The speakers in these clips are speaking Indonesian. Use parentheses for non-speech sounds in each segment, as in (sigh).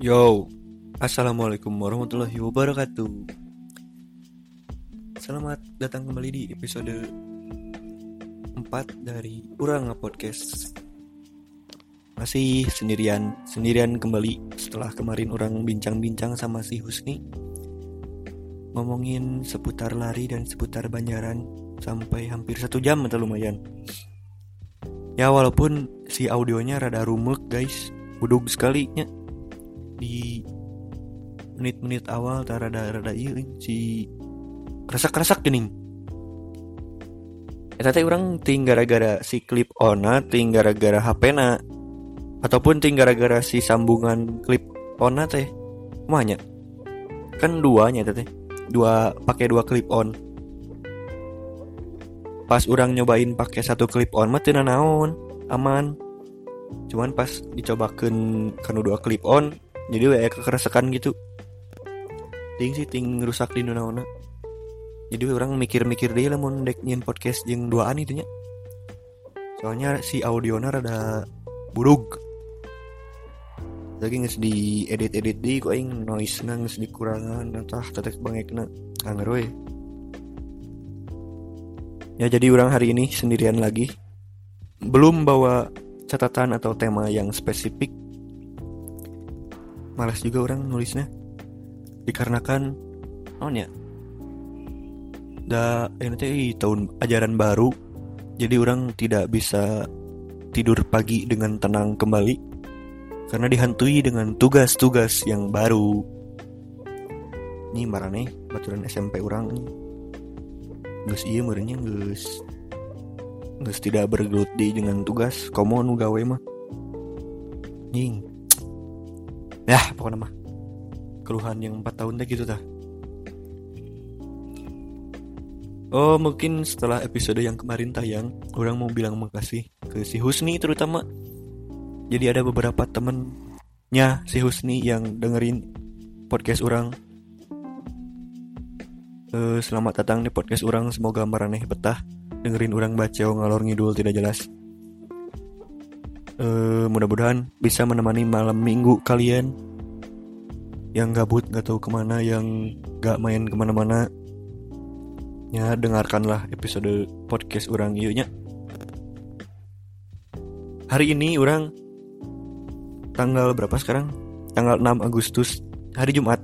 Yo, Assalamualaikum warahmatullahi wabarakatuh. Selamat datang kembali di episode 4 dari Urang Podcast. Masih sendirian, sendirian kembali setelah kemarin orang bincang-bincang sama si Husni. Ngomongin seputar lari dan seputar Banjaran Sampai hampir satu jam atau lumayan. Ya walaupun si audionya rada rumek guys. Budug sekali nya di menit-menit awal rada rada iya si kresak-kresak gening Eta teh orang ting gara-gara si clip ona ting gara-gara HP na ataupun ting gara-gara si sambungan clip ona teh Kumanya kan duanya teh dua pakai dua clip on. Pas orang nyobain pakai satu clip on mah teu naon aman. Cuman pas dicobakan kan dua clip on jadi kayak kekeresakan gitu. Ting sih ting rusak di nona jadi orang mikir-mikir dia lah mau dek podcast yang duaan itu nya soalnya si audionya rada buruk. Lagi nges di edit edit di kok ing noise nges dikurangan atau tetek bangek na anger we ya jadi orang hari ini sendirian lagi. Belum bawa catatan atau tema yang spesifik malas juga orang nulisnya. Dikarenakan oh ya? Da ini tahun ajaran baru. Jadi orang tidak bisa tidur pagi dengan tenang kembali. Karena dihantui dengan tugas-tugas yang baru. Ini marane baturan SMP orang. Ini Gus iya merenya Gus Gus tidak bergelut di dengan tugas. Komo nu gawe mah. Nying ya pokoknya mah. Keluhan yang 4 tahun deh gitu dah Oh mungkin setelah episode yang kemarin tayang Orang mau bilang makasih ke si Husni terutama. Jadi ada beberapa temennya si Husni yang dengerin podcast orang. Uh, Selamat datang di podcast orang. Semoga maraneh betah. Dengerin orang baca ngalor ngidul tidak jelas uh, Mudah-mudahan bisa menemani malam minggu kalian Yang gabut gak tahu ke mana Yang gak main ke mana-mana Ya dengarkanlah episode podcast orang nya Hari ini orang Tanggal berapa sekarang? Tanggal 6 Agustus Hari Jumat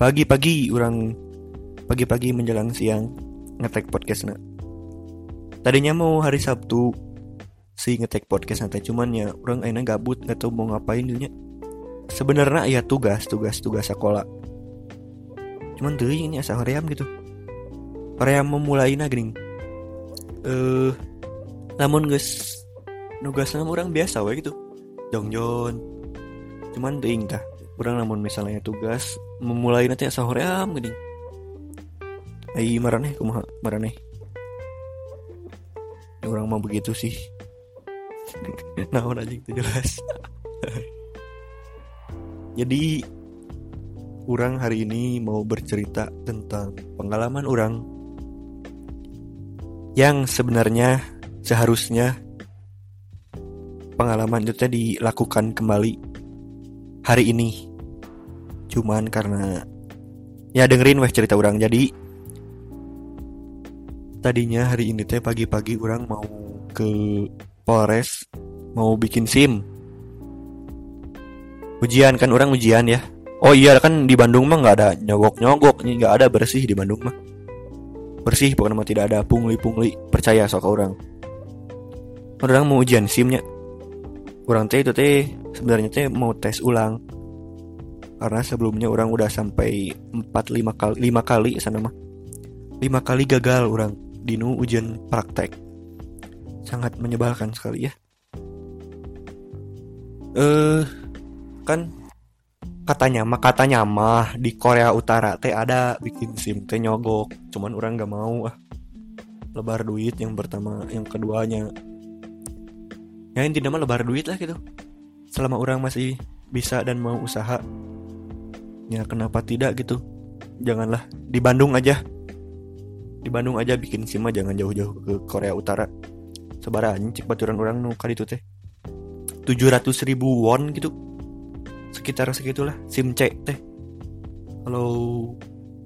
Pagi-pagi orang Pagi-pagi menjelang siang Ngetek podcast na. Tadinya mau hari Sabtu Si ngetek podcast nanti. Cuman ya orang akhirnya gabut Gak tahu mau ngapain dulunya Sebenarnya ya tugas Tugas tugas sekolah. Cuman tuh ini asa hoream gitu. Hoream memulai gini. Eh Namun guys Nugas orang biasa wae gitu. Jongjon Cuman tuh tah Orang namun misalnya tugas Memulai nanti asa hoream gini. Ai maraneh kumaha maraneh Orang mau begitu sih Nah aja itu jelas. (laughs) Jadi Orang hari ini mau bercerita tentang pengalaman orang Yang sebenarnya seharusnya Pengalaman itu dilakukan kembali Hari ini. Cuman karena Ya dengerin weh cerita orang Jadi Tadinya hari ini teh pagi-pagi orang mau ke Polres Mau bikin SIM. Ujian kan orang ujian ya? Oh iya kan di Bandung mah nggak ada nyogok nyogok nih nggak ada bersih di Bandung mah. Bersih pokoknya mah tidak ada pungli pungli percaya sok orang. Orang mau ujian simnya. Orang teh itu teh sebenarnya teh mau tes ulang. Karena sebelumnya orang udah sampai 4 5 kali 5 kali sana mah. 5 kali gagal orang dinu ujian praktek sangat menyebalkan sekali ya. Eh kan katanya mah katanya mah di Korea Utara teh ada bikin SIM teh nyogok cuman orang nggak mau ah. Lebar duit yang pertama yang keduanya. Ya intinya mah lebar duit lah gitu. Selama orang masih bisa dan mau usaha. Ya kenapa tidak gitu? Janganlah di Bandung aja. Di Bandung aja bikin SIM jangan jauh-jauh ke Korea Utara sebaran cik baturan orang nu itu teh. 700 ribu won gitu. Sekitar segitulah sim C teh. Kalau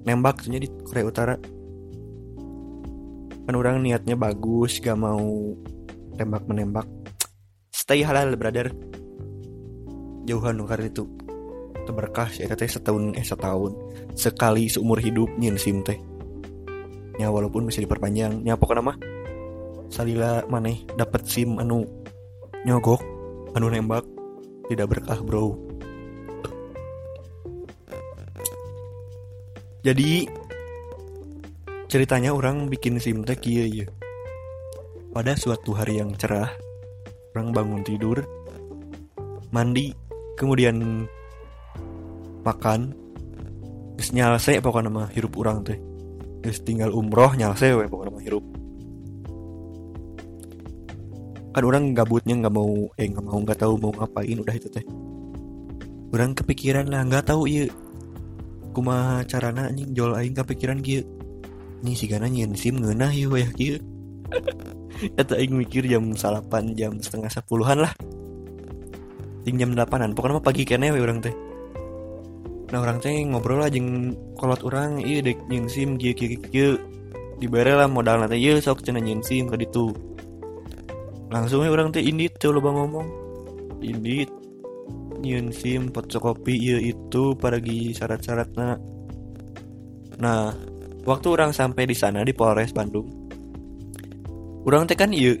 nembak di Korea Utara. Kan orang niatnya bagus gak mau tembak menembak. Stay halal brother. Jauhan nukar itu. Terberkah sih teh setahun eh setahun. Sekali seumur hidup nyin sim teh. Ya walaupun bisa diperpanjang. Ya pokoknya mah salila maneh dapat sim anu nyogok anu nembak tidak berkah bro. Jadi ceritanya orang bikin sim teh kia ya pada suatu hari yang cerah orang bangun tidur mandi kemudian makan Terus nyalse pokoknya nama hirup orang teh. Terus tinggal umroh nyalse we pokoknya nama hirup Kan orang gabutnya nggak mau Eh nggak mau nggak tahu mau ngapain udah itu teh. Orang kepikiran lah nggak tahu iya. Kuma carana anjing jual aing kepikiran kia Nih si gana nyen sim ngeunah ya weh (laughs) kia Kata aing mikir jam salapan jam setengah sepuluhan lah. Ting jam delapanan Pokoknya mah pagi kene we orang teh. Nah orang teh ngobrol lah jeng kolot orang iya dek nyen sim kia kia kia dibere lah modal nanti iya sok cina nyen sim ke ditu langsungnya orang teh indit tuh lo ngomong. Indit nyen sim fotokopi iya itu pergi syarat-syaratnya nah waktu orang sampai di sana di Polres Bandung orang teh kan iya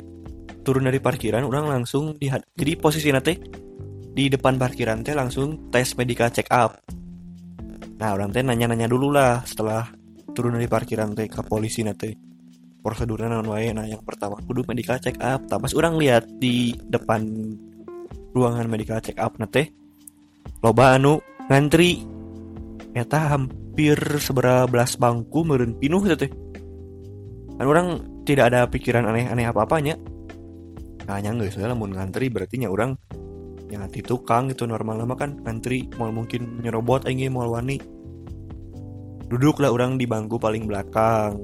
turun dari parkiran orang langsung di jadi posisi nanti di depan parkiran teh langsung tes medical check up. Nah orang teh nanya-nanya dulu lah setelah turun dari parkiran teh ke polisi nanti prosedurnya non wae. Nah yang pertama kudu medical check up. Tapi pas orang lihat di depan ruangan medical check up nanti loba anu ngantri. Ternyata hampir sebelas bangku meren pinuh teh. Kan orang tidak ada pikiran aneh-aneh apa-apanya. Nah nyangga soalnya mau ngantri berarti nya orang yang nanti tukang itu normal. Lama kan ngantri mau mungkin nyerobot aja mau wani. Duduklah orang di bangku paling belakang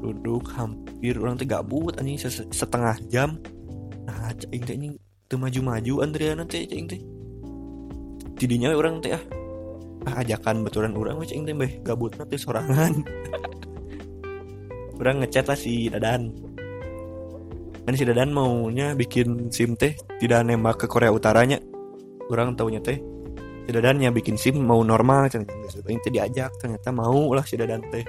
duduk hampir orang teh gabut anjing setengah jam. Nah cing teh ini tuh maju-maju Andrea nanti cing teh. Tidinya orang teh ah. Ah ajakan betulan orang cing teh beh. Gabut nanti sorangan. (laughs) Orang ngechat lah si Dadan. Kan si Dadan maunya bikin SIM teh tidak nembak ke Korea Utaranya. Orang taunya teh si Dadan ya bikin SIM mau normal ternyata itu diajak ternyata mau lah si Dadan teh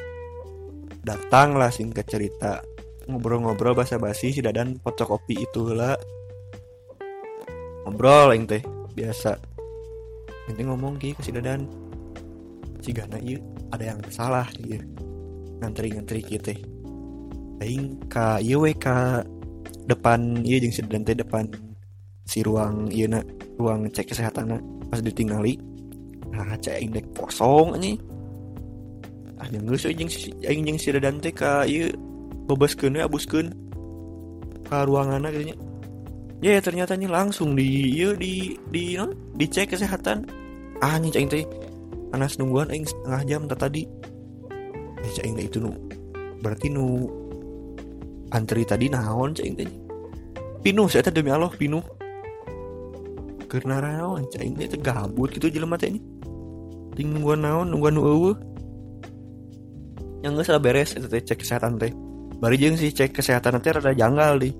datang lah singkat cerita. Ngobrol-ngobrol basa-basi si Dadan fotokopi itu lah. Ngobrol yang teh biasa. Nanti ngomong ki ke si Dadan. Si Gana iya ada yang salah iya. Ngantri-ngantri kita aing ka iya we ka depan iya jeung si Dadan teh depan si ruang iya na ruang cek kesehatan pas ditinggali nah cek aing dek kosong ini ah jeung si teh ka ieu bebaskeun we abuskeun ka ruanganna gitu nya ya ternyata nih langsung di ieu di di non dicek kesehatan. Ah nih aing teh. Panas nungguan aing setengah jam tadi. Ya cek aing itu nu berarti nu antri tadi naon cek teh? Pinuh saya demi Allah pinuh. Karena naon cek teh gabut gitu jelema teh ini. Ting nungguan naon nungguan nu eueuh yang nggak salah beres itu teh cek kesehatan teh. Bari jeung sih cek kesehatan teh rada janggal di.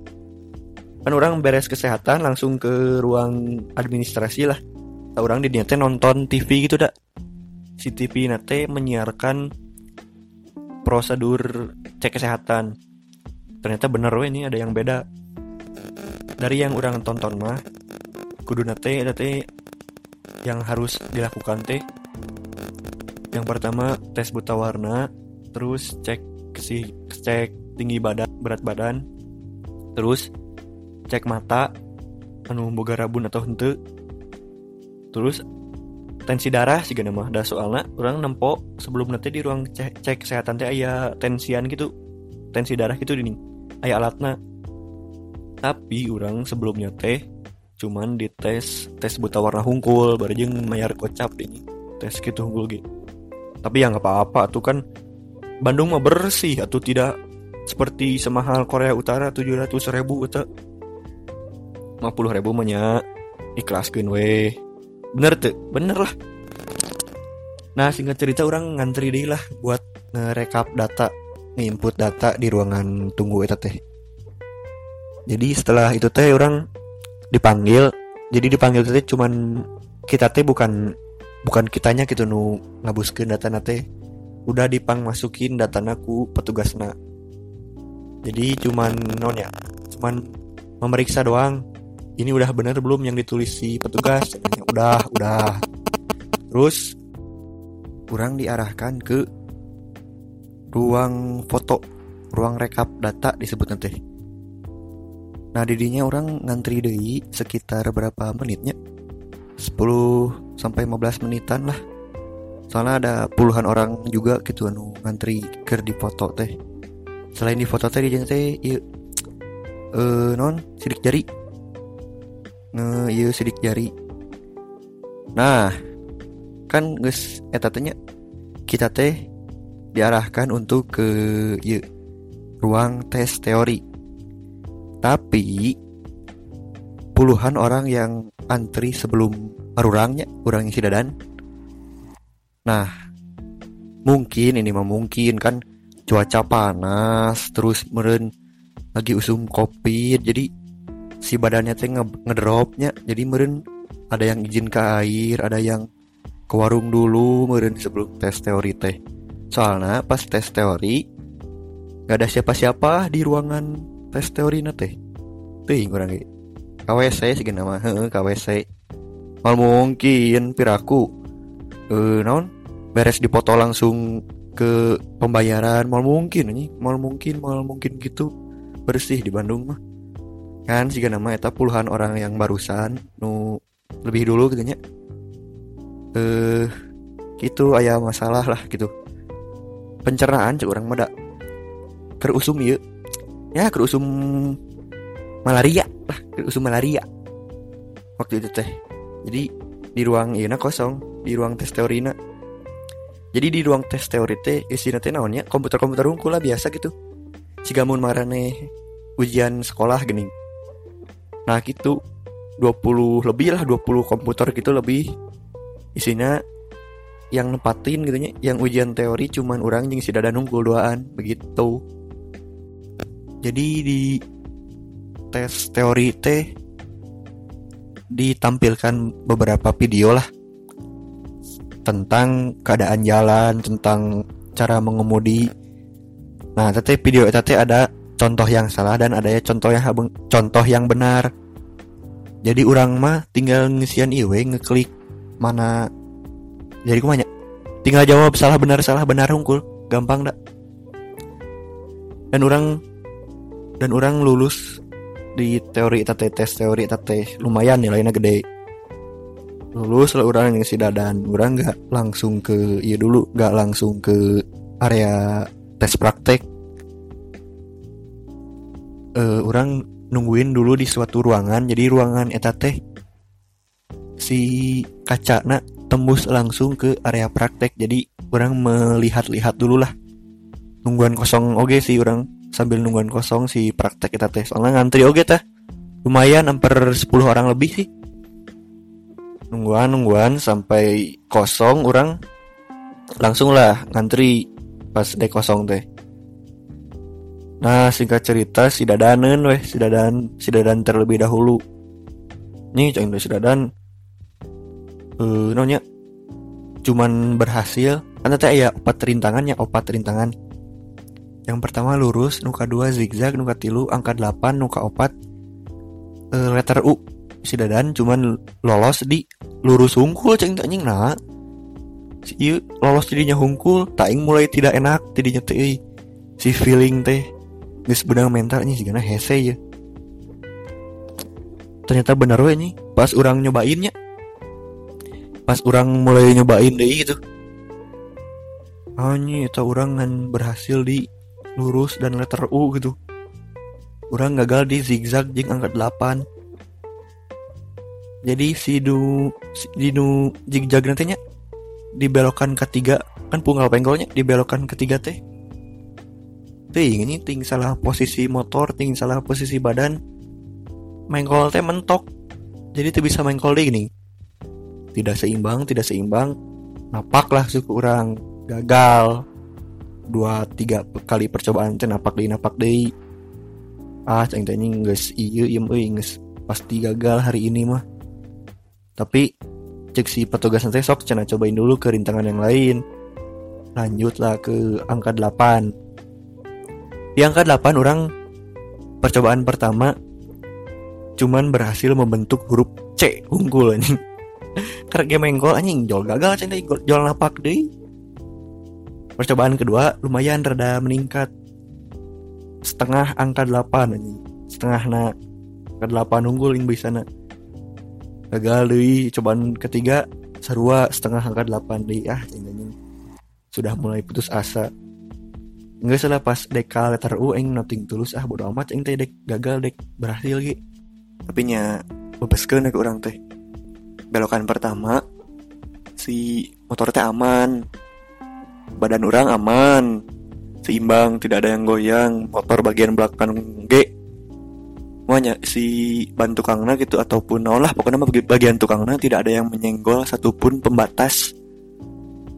Kan orang beres kesehatan langsung ke ruang administrasi lah. Orang di teh nonton TV gitu dak. Si TV nate menyiarkan prosedur cek kesehatan. Ternyata bener we ini ada yang beda. Dari yang orang tonton mah kudu nate nate yang harus dilakukan teh. Yang pertama tes buta warna terus cek si cek tinggi badan berat badan terus cek mata anu boga rabun atau hente terus tensi darah sih gana mah. Dah soalnya orang nempo sebelum nanti di ruang cek, cek kesehatan teh aya tensian gitu tensi darah gitu ini aya alatna. Tapi orang sebelumnya teh cuman dites tes buta warna hungkul jeung mayar kocap ini tes gitu hungkul gitu tapi ya nggak apa-apa tuh kan Bandung mah bersih atau tidak? Seperti semahal Korea Utara 700 ribu atau 50 ribu banyak ikhlaskan weh bener tuh bener lah. Nah singkat cerita orang ngantri deh lah buat ngerekap data nginput data di ruangan tunggu itu teh. Jadi setelah itu teh orang dipanggil. Jadi dipanggil teh cuman kita teh bukan bukan kitanya gitu nu ngabuskeun data nate udah dipang masukin data naku petugasna. Jadi cuman non ya cuman memeriksa doang. Ini udah bener belum yang ditulis si petugas? Udah udah. Terus kurang diarahkan ke ruang foto ruang rekap data disebut nanti. Nah didinya orang ngantri deh sekitar berapa menitnya? 10 sampai 15 menitan lah soalnya ada puluhan orang juga gitu anu ngantri ker di foto teh. Selain di foto teh di teh iya eh non sidik jari. Nge iya sidik jari. Nah kan guys etatnya kita teh diarahkan untuk ke iya, ruang tes teori. Tapi puluhan orang yang antri sebelum arurangnya orang yang sidadan nah mungkin ini mah mungkin kan cuaca panas terus meren lagi usum kopi jadi si badannya teh nge ngedropnya jadi meren ada yang izin ke air ada yang ke warung dulu meren sebelum tes teori teh. Soalnya pas tes teori nggak ada siapa-siapa di ruangan tes teori nate tuh kurang KWC sih nama KWC mal mungkin piraku eh non beres dipoto langsung ke pembayaran. Mal mungkin ini mal mungkin mal mungkin gitu. Bersih di Bandung mah. Kan sih nama eta puluhan orang yang barusan. Nu lebih dulu gitu nya. Eh gitu ayah masalah lah gitu. Pencernaan cek orang mada kerusum ya ya kerusum malaria lah kerusum malaria. Waktu itu teh. Jadi di ruang iya kosong. Di ruang tes teorina jadi di ruang tes teori teh isinya teh naonnya komputer-komputer unggul lah biasa gitu. Cigamun marane ujian sekolah gini. Nah gitu. 20 lebih lah 20 komputer gitu lebih. Isinya yang nempatin gitu nya. Yang ujian teori cuman orang yang si dada nunggu duaan begitu. Jadi di tes teori teh ditampilkan beberapa video lah tentang keadaan jalan, tentang cara mengemudi. Nah, tapi video itu ada contoh yang salah dan ada ya contoh yang contoh yang benar. Jadi orang mah tinggal ngisian iwe ngeklik mana. Jadi kumanya tinggal jawab salah benar salah benar hungkul. Gampang dak dan orang dan orang lulus di teori tate tes teori tate lumayan nilainya gede lulus lah orang yang sida dan orang nggak langsung ke iya dulu nggak langsung ke area tes praktek. Uh, orang nungguin dulu di suatu ruangan. Jadi ruangan etate si kaca nak tembus langsung ke area praktek. Jadi orang melihat-lihat dulu lah. Nungguan kosong oke sih orang sambil nungguan kosong si praktek kita teh. Soalnya ngantri oke teh lumayan hampir 10 orang lebih sih nungguan nungguan sampai kosong orang langsung lah ngantri pas dek kosong teh. Nah singkat cerita si dadanen weh si dadan si dadan terlebih dahulu. Nih cang si dadan eh uh, nonya cuman berhasil. Kan teh ya opat rintangan ya opat rintangan. Yang pertama lurus nuka dua zigzag nuka tilu angka 8 nuka opat uh, letter U si dadan cuman lolos di lurus hungkul ceng tak nying nah. Si iya lolos jadinya hungkul taing mulai tidak enak jadinya teh si feeling teh geus benang mentalnya sih karena hese ya ternyata benar we nih pas orang nyobainnya pas orang mulai nyobain deh gitu. Hanya itu orang kan berhasil di lurus dan letter U gitu. Orang gagal di zigzag jeng angkat 8 jadi si du si, di nu jigjag nantinya dibelokkan ketiga. Kan punggal penggolnya dibelokkan ketiga teh. Ting ini ting salah posisi motor ting salah posisi badan. Mengkol teh mentok. Jadi tuh bisa mengkol deh gini. Tidak seimbang tidak seimbang. Napak lah suku orang gagal. Dua tiga kali percobaan teh napak deh napak deh ah ceng teh guys iya iya guys pasti gagal hari ini mah tapi cek si petugas nanti sok cina cobain dulu ke rintangan yang lain. Lanjutlah ke angka 8 di angka 8 orang percobaan pertama cuman berhasil membentuk huruf C. Unggul anjing. (laughs) Karena game menggol anjing. Jual gagal cinta jual napak deh. Percobaan kedua lumayan rada meningkat. Setengah angka 8 anjing. Setengah na angka 8 unggul yang bisa na gagal deh cobaan ketiga sarua setengah angka 8 deh ah ini sudah mulai putus asa. Enggak salah pas dekal letter U eng noting tulus ah bodo amat eng teh dek gagal dek berhasil gitu tapi nya bebeskeun ke orang teh. Belokan pertama si motor teh aman. Badan orang aman. Seimbang tidak ada yang goyang. Motor bagian belakang G Makanya si ban tukangna gitu ataupun nah lah pokoknya bagian tukangna tidak ada yang menyenggol satupun pembatas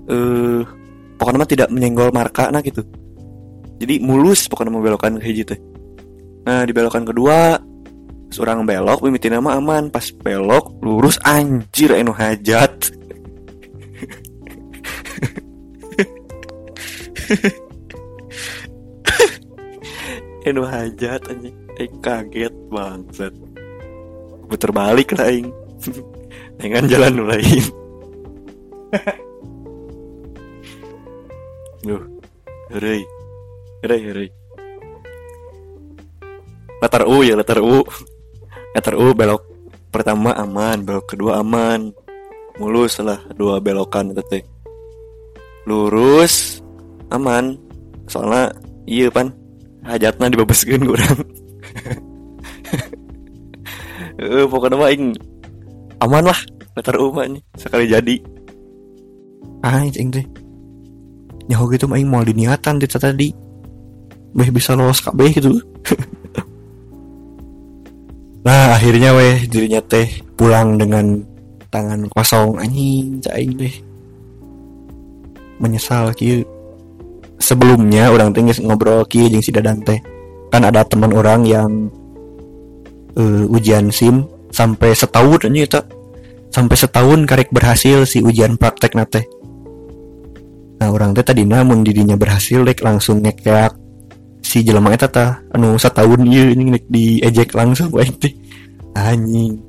eh pokoknya tidak menyenggol marka nah gitu. Jadi mulus pokoknya mau belokan kayak gitu nah di belokan kedua seorang belok mimiti nama aman. Pas belok lurus anjir enu hajat. (laughs) Enu hajat anjing eh kaget banget puter balik lah ing (laughs) dengan jalan lain (laughs) Duh, hurry Herai, herai. Letter U ya, letter U. Letter U belok pertama aman, belok kedua aman. Mulus lah dua belokan itu. Lurus aman. Soalnya iya pan hajatna dibebaskeun kurang. Eh pokoknya mah ing aman lah mah nih sekali jadi. Ah, ini teh. Nyaho gitu mah ing mau diniatan tadi Beh bisa lolos kabeh gitu. (laughs) Nah akhirnya weh dirinya teh pulang dengan tangan kosong. Anjing caing deh menyesal ki. Sebelumnya orang tinggi ngobrol ki jeng si dadan teh. Kan ada teman orang yang uh, ujian sim sampai setahun aja itu sampai setahun karek berhasil si ujian praktek nate. Nah orang teh tadi namun dirinya berhasil dek langsung ngekek si jelema eta tah. Anu satahun ieu ini di ejek langsung baik teh. Anjing.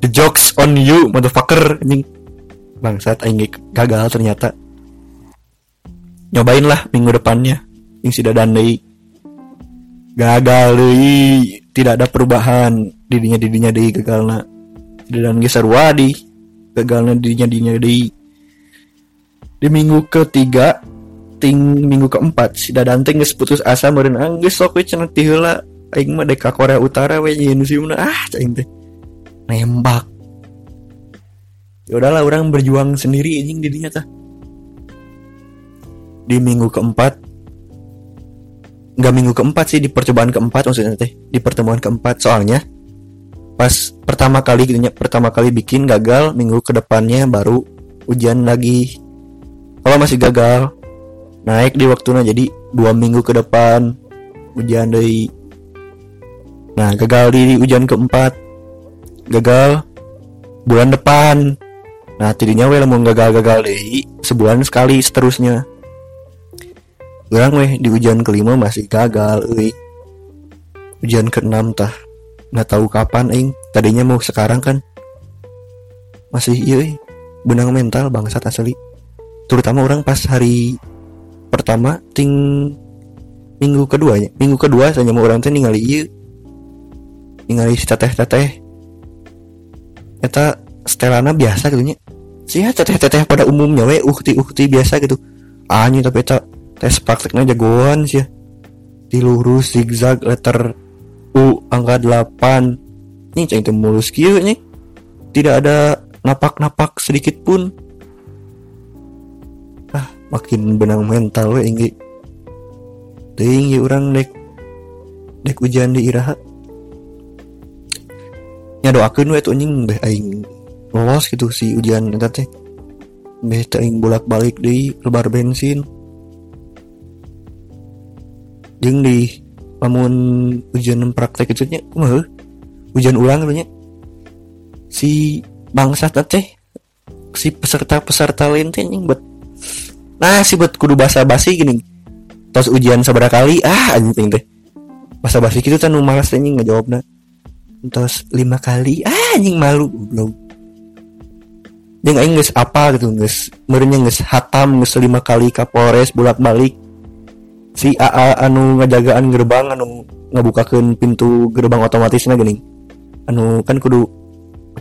The jokes on you motherfucker anjing. Bangsat aing gagal ternyata. Nyobain lah minggu depannya yang sudah dandai. Gagal deh tidak ada perubahan didinya didinya deh gagalna dan geser wadi gagalnya didinya didinya deh di minggu ketiga ting minggu keempat si dadante geus putus asa meureun ah geus sok we cenah ti heula aing mah deka Korea Utara we nyeun ah cing teh nembak. Ya udahlah orang berjuang sendiri anjing didinya tah di minggu keempat nggak minggu keempat sih di percobaan keempat maksudnya teh di pertemuan keempat. Soalnya pas pertama kali gitu pertama kali bikin gagal minggu ke depannya baru ujian lagi. Kalau masih gagal naik di waktunya jadi dua minggu ke depan ujian dari nah gagal di ujian keempat gagal bulan depan. Nah tidinya we mau gagal-gagal deh sebulan sekali seterusnya orang weh di ujian kelima masih gagal weh ujian keenam tah nggak tahu kapan ing tadinya mau sekarang kan. Masih iya benang mental bangsat asli. Terutama orang pas hari pertama ting minggu keduanya minggu kedua saya mau orang teh ningali iya ningali si teteh teteh eta stelana biasa gitu nya. Sih teteh teteh pada umumnya we ukti ukti biasa gitu. Anjing tapi eta tes prakteknya jagoan sih di lurus zigzag letter U angka 8 ini cang mulus kieu nih. Tidak ada napak-napak sedikit pun. Makin benang mental we inggi tinggi orang dek. Dek ujian di iraha. Nya doakeun we tuh anjing beh aing lolos gitu si ujian eta teh. Beh teuing bolak-balik di lebar bensin jeung di lamun ujian praktek itu nya kumaha ujian ulang nya. Si bangsa teh si peserta-peserta lain teh buat nah si buat kudu bahasa basi gini. Terus ujian seberapa kali ah anjing teh. Bahasa basi gitu kan malas anjing ngejawabna. Terus lima kali ah anjing malu belum aing geus apa gitu geus meureunnya geus hatam geus lima kali Kapolres bolak-balik si AA anu ngajagaan gerbang anu ngabukakeun pintu gerbang otomatisnya gini anu kan kudu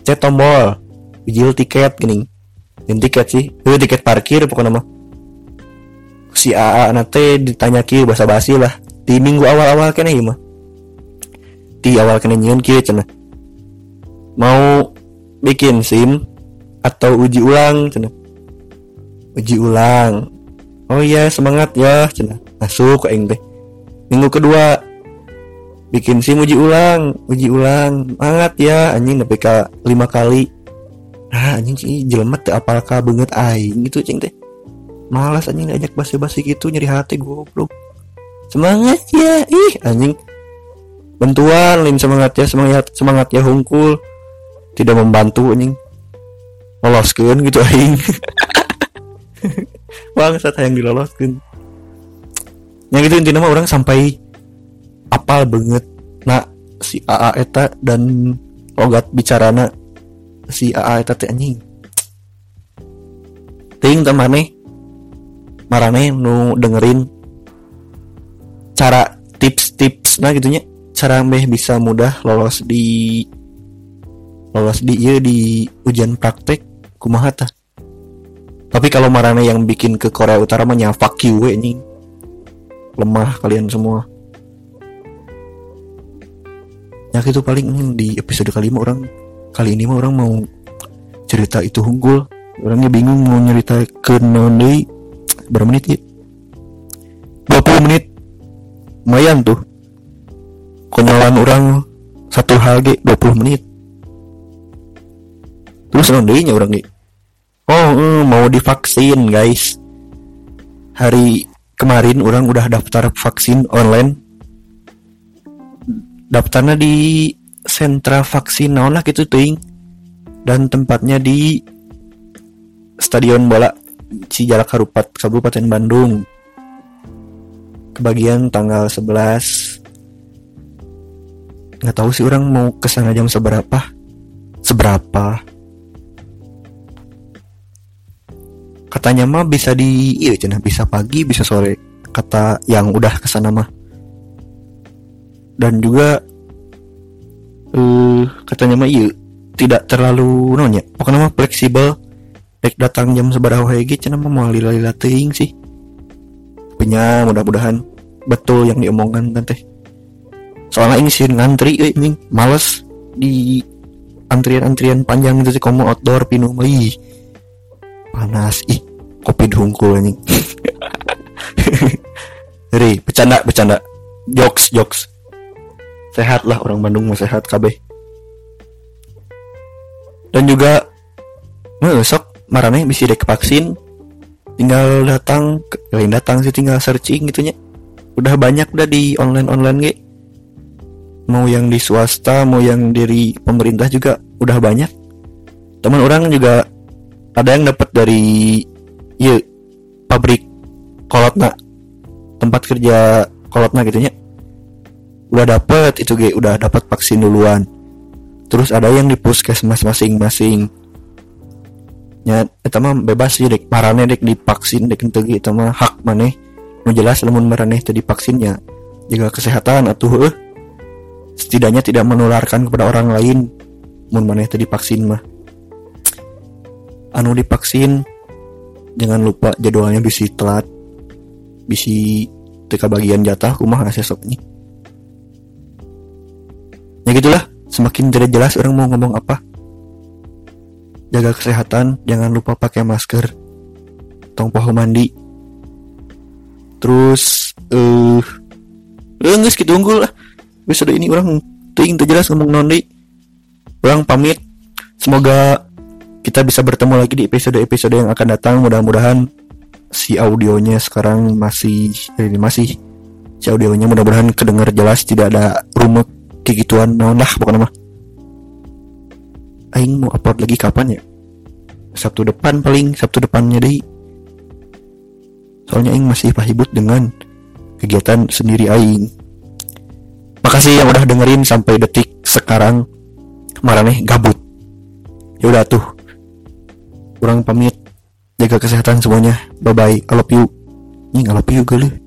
cet tombol bijil tiket gini yang tiket sih itu tiket parkir pokoknya mah. Si AA nate ditanya ki bahasa basi lah. Di minggu awal-awal kena mah. Di awal kena nyian kia cina mau bikin sim atau uji ulang cina uji ulang. Oh iya semangat ya cina masuk ke teh. Minggu kedua bikin sim uji ulang uji ulang. Semangat ya anjing ke lima kali. Ah anjing sih jelmet teh apalkah banget aing gitu cing teh. Malas anjing diajak basi-basi gitu nyeri hati goblok. Semangat ya ih anjing. Bantuan lain semangat ya semangat semangat ya hungkul. Tidak membantu anjing. Loloskan gitu aing. (laughs) Saat yang diloloskan yang itu intinya mah orang sampai apal banget. Nah si AA eta dan logat bicarana si AA eta teh anjing. Ting temane marane nu dengerin cara tips-tips nah gitunya cara meh bisa mudah lolos di lolos di iya di ujian praktek kumaha ta tapi kalau marane yang bikin ke Korea Utara mah fuck you we ini lemah kalian semua. Ya itu paling di episode kali ini orang kali ini mah orang mau cerita itu unggul orangnya bingung mau nyerita ke noni berapa menit ya 20 menit. Lumayan tuh. Konyolan orang satu hal ge 20 menit. Terus nya orang nih oh mm, mau divaksin guys. Hari kemarin orang udah daftar vaksin online. Daftarnya di sentra vaksin naon lah gitu ting dan tempatnya di stadion bola Cijalak Harupat Kabupaten Bandung. Kebagian tanggal 11 nggak tahu sih orang mau ke sana jam seberapa. Seberapa katanya mah bisa di iya cina bisa pagi bisa sore. Kata yang udah ke sana mah. Dan juga uh, katanya mah iya tidak terlalu nonya pokoknya mah fleksibel. Baik datang jam seberapa lagi cina mah mau lila lila ting sih. Punya mudah-mudahan betul yang diomongkan tante. Soalnya ini sih ngantri eh, ini males di antrian-antrian panjang itu sih kamu outdoor pinu ih panas ih kopi dungkul ini (laughs) Ri, bercanda, bercanda. Jokes, jokes. Sehat lah orang Bandung mau sehat KB. Dan juga besok marane bisa dek vaksin. Tinggal datang, lain datang sih tinggal searching gitunya. Udah banyak udah di online-online ge. Mau yang di swasta, mau yang dari pemerintah juga udah banyak. Teman orang juga ada yang dapat dari iya pabrik kolotna. Tempat kerja kolotna gitu nya. Udah dapet itu ge. Udah dapat vaksin duluan. Terus ada yang di puskesmas masing-masing. Ya itu mah bebas sih dek. Marane dek divaksin dek itu mah hak maneh. Nu jelas lamun marane tadi vaksinnya jaga kesehatan atau eh. Setidaknya tidak menularkan kepada orang lain. Mun maneh tadi vaksin mah anu divaksin jangan lupa jadwalnya bisa telat bisa teka bagian jatah rumah ngasih nih ya gitulah semakin tidak jelas orang mau ngomong apa. Jaga kesehatan jangan lupa pakai masker. Tong pahu mandi. Terus eh uh, nggak gitu unggul lah. Bisa ini orang ting jelas ngomong nondi. Orang pamit. Semoga kita bisa bertemu lagi di episode-episode yang akan datang. Mudah-mudahan si audionya sekarang masih ini masih. Si audionya mudah-mudahan kedengar jelas tidak ada rumek kayak gituan. Naon lah pokoknya mah. Aing mau upload lagi kapan ya? Sabtu depan paling Sabtu depannya deh soalnya aing masih pahibut dengan kegiatan sendiri aing. Makasih yang udah dengerin sampai detik sekarang. Marane gabut. Ya udah tuh kurang pamit. Jaga kesehatan semuanya. Bye bye I love you. Ini I love you gue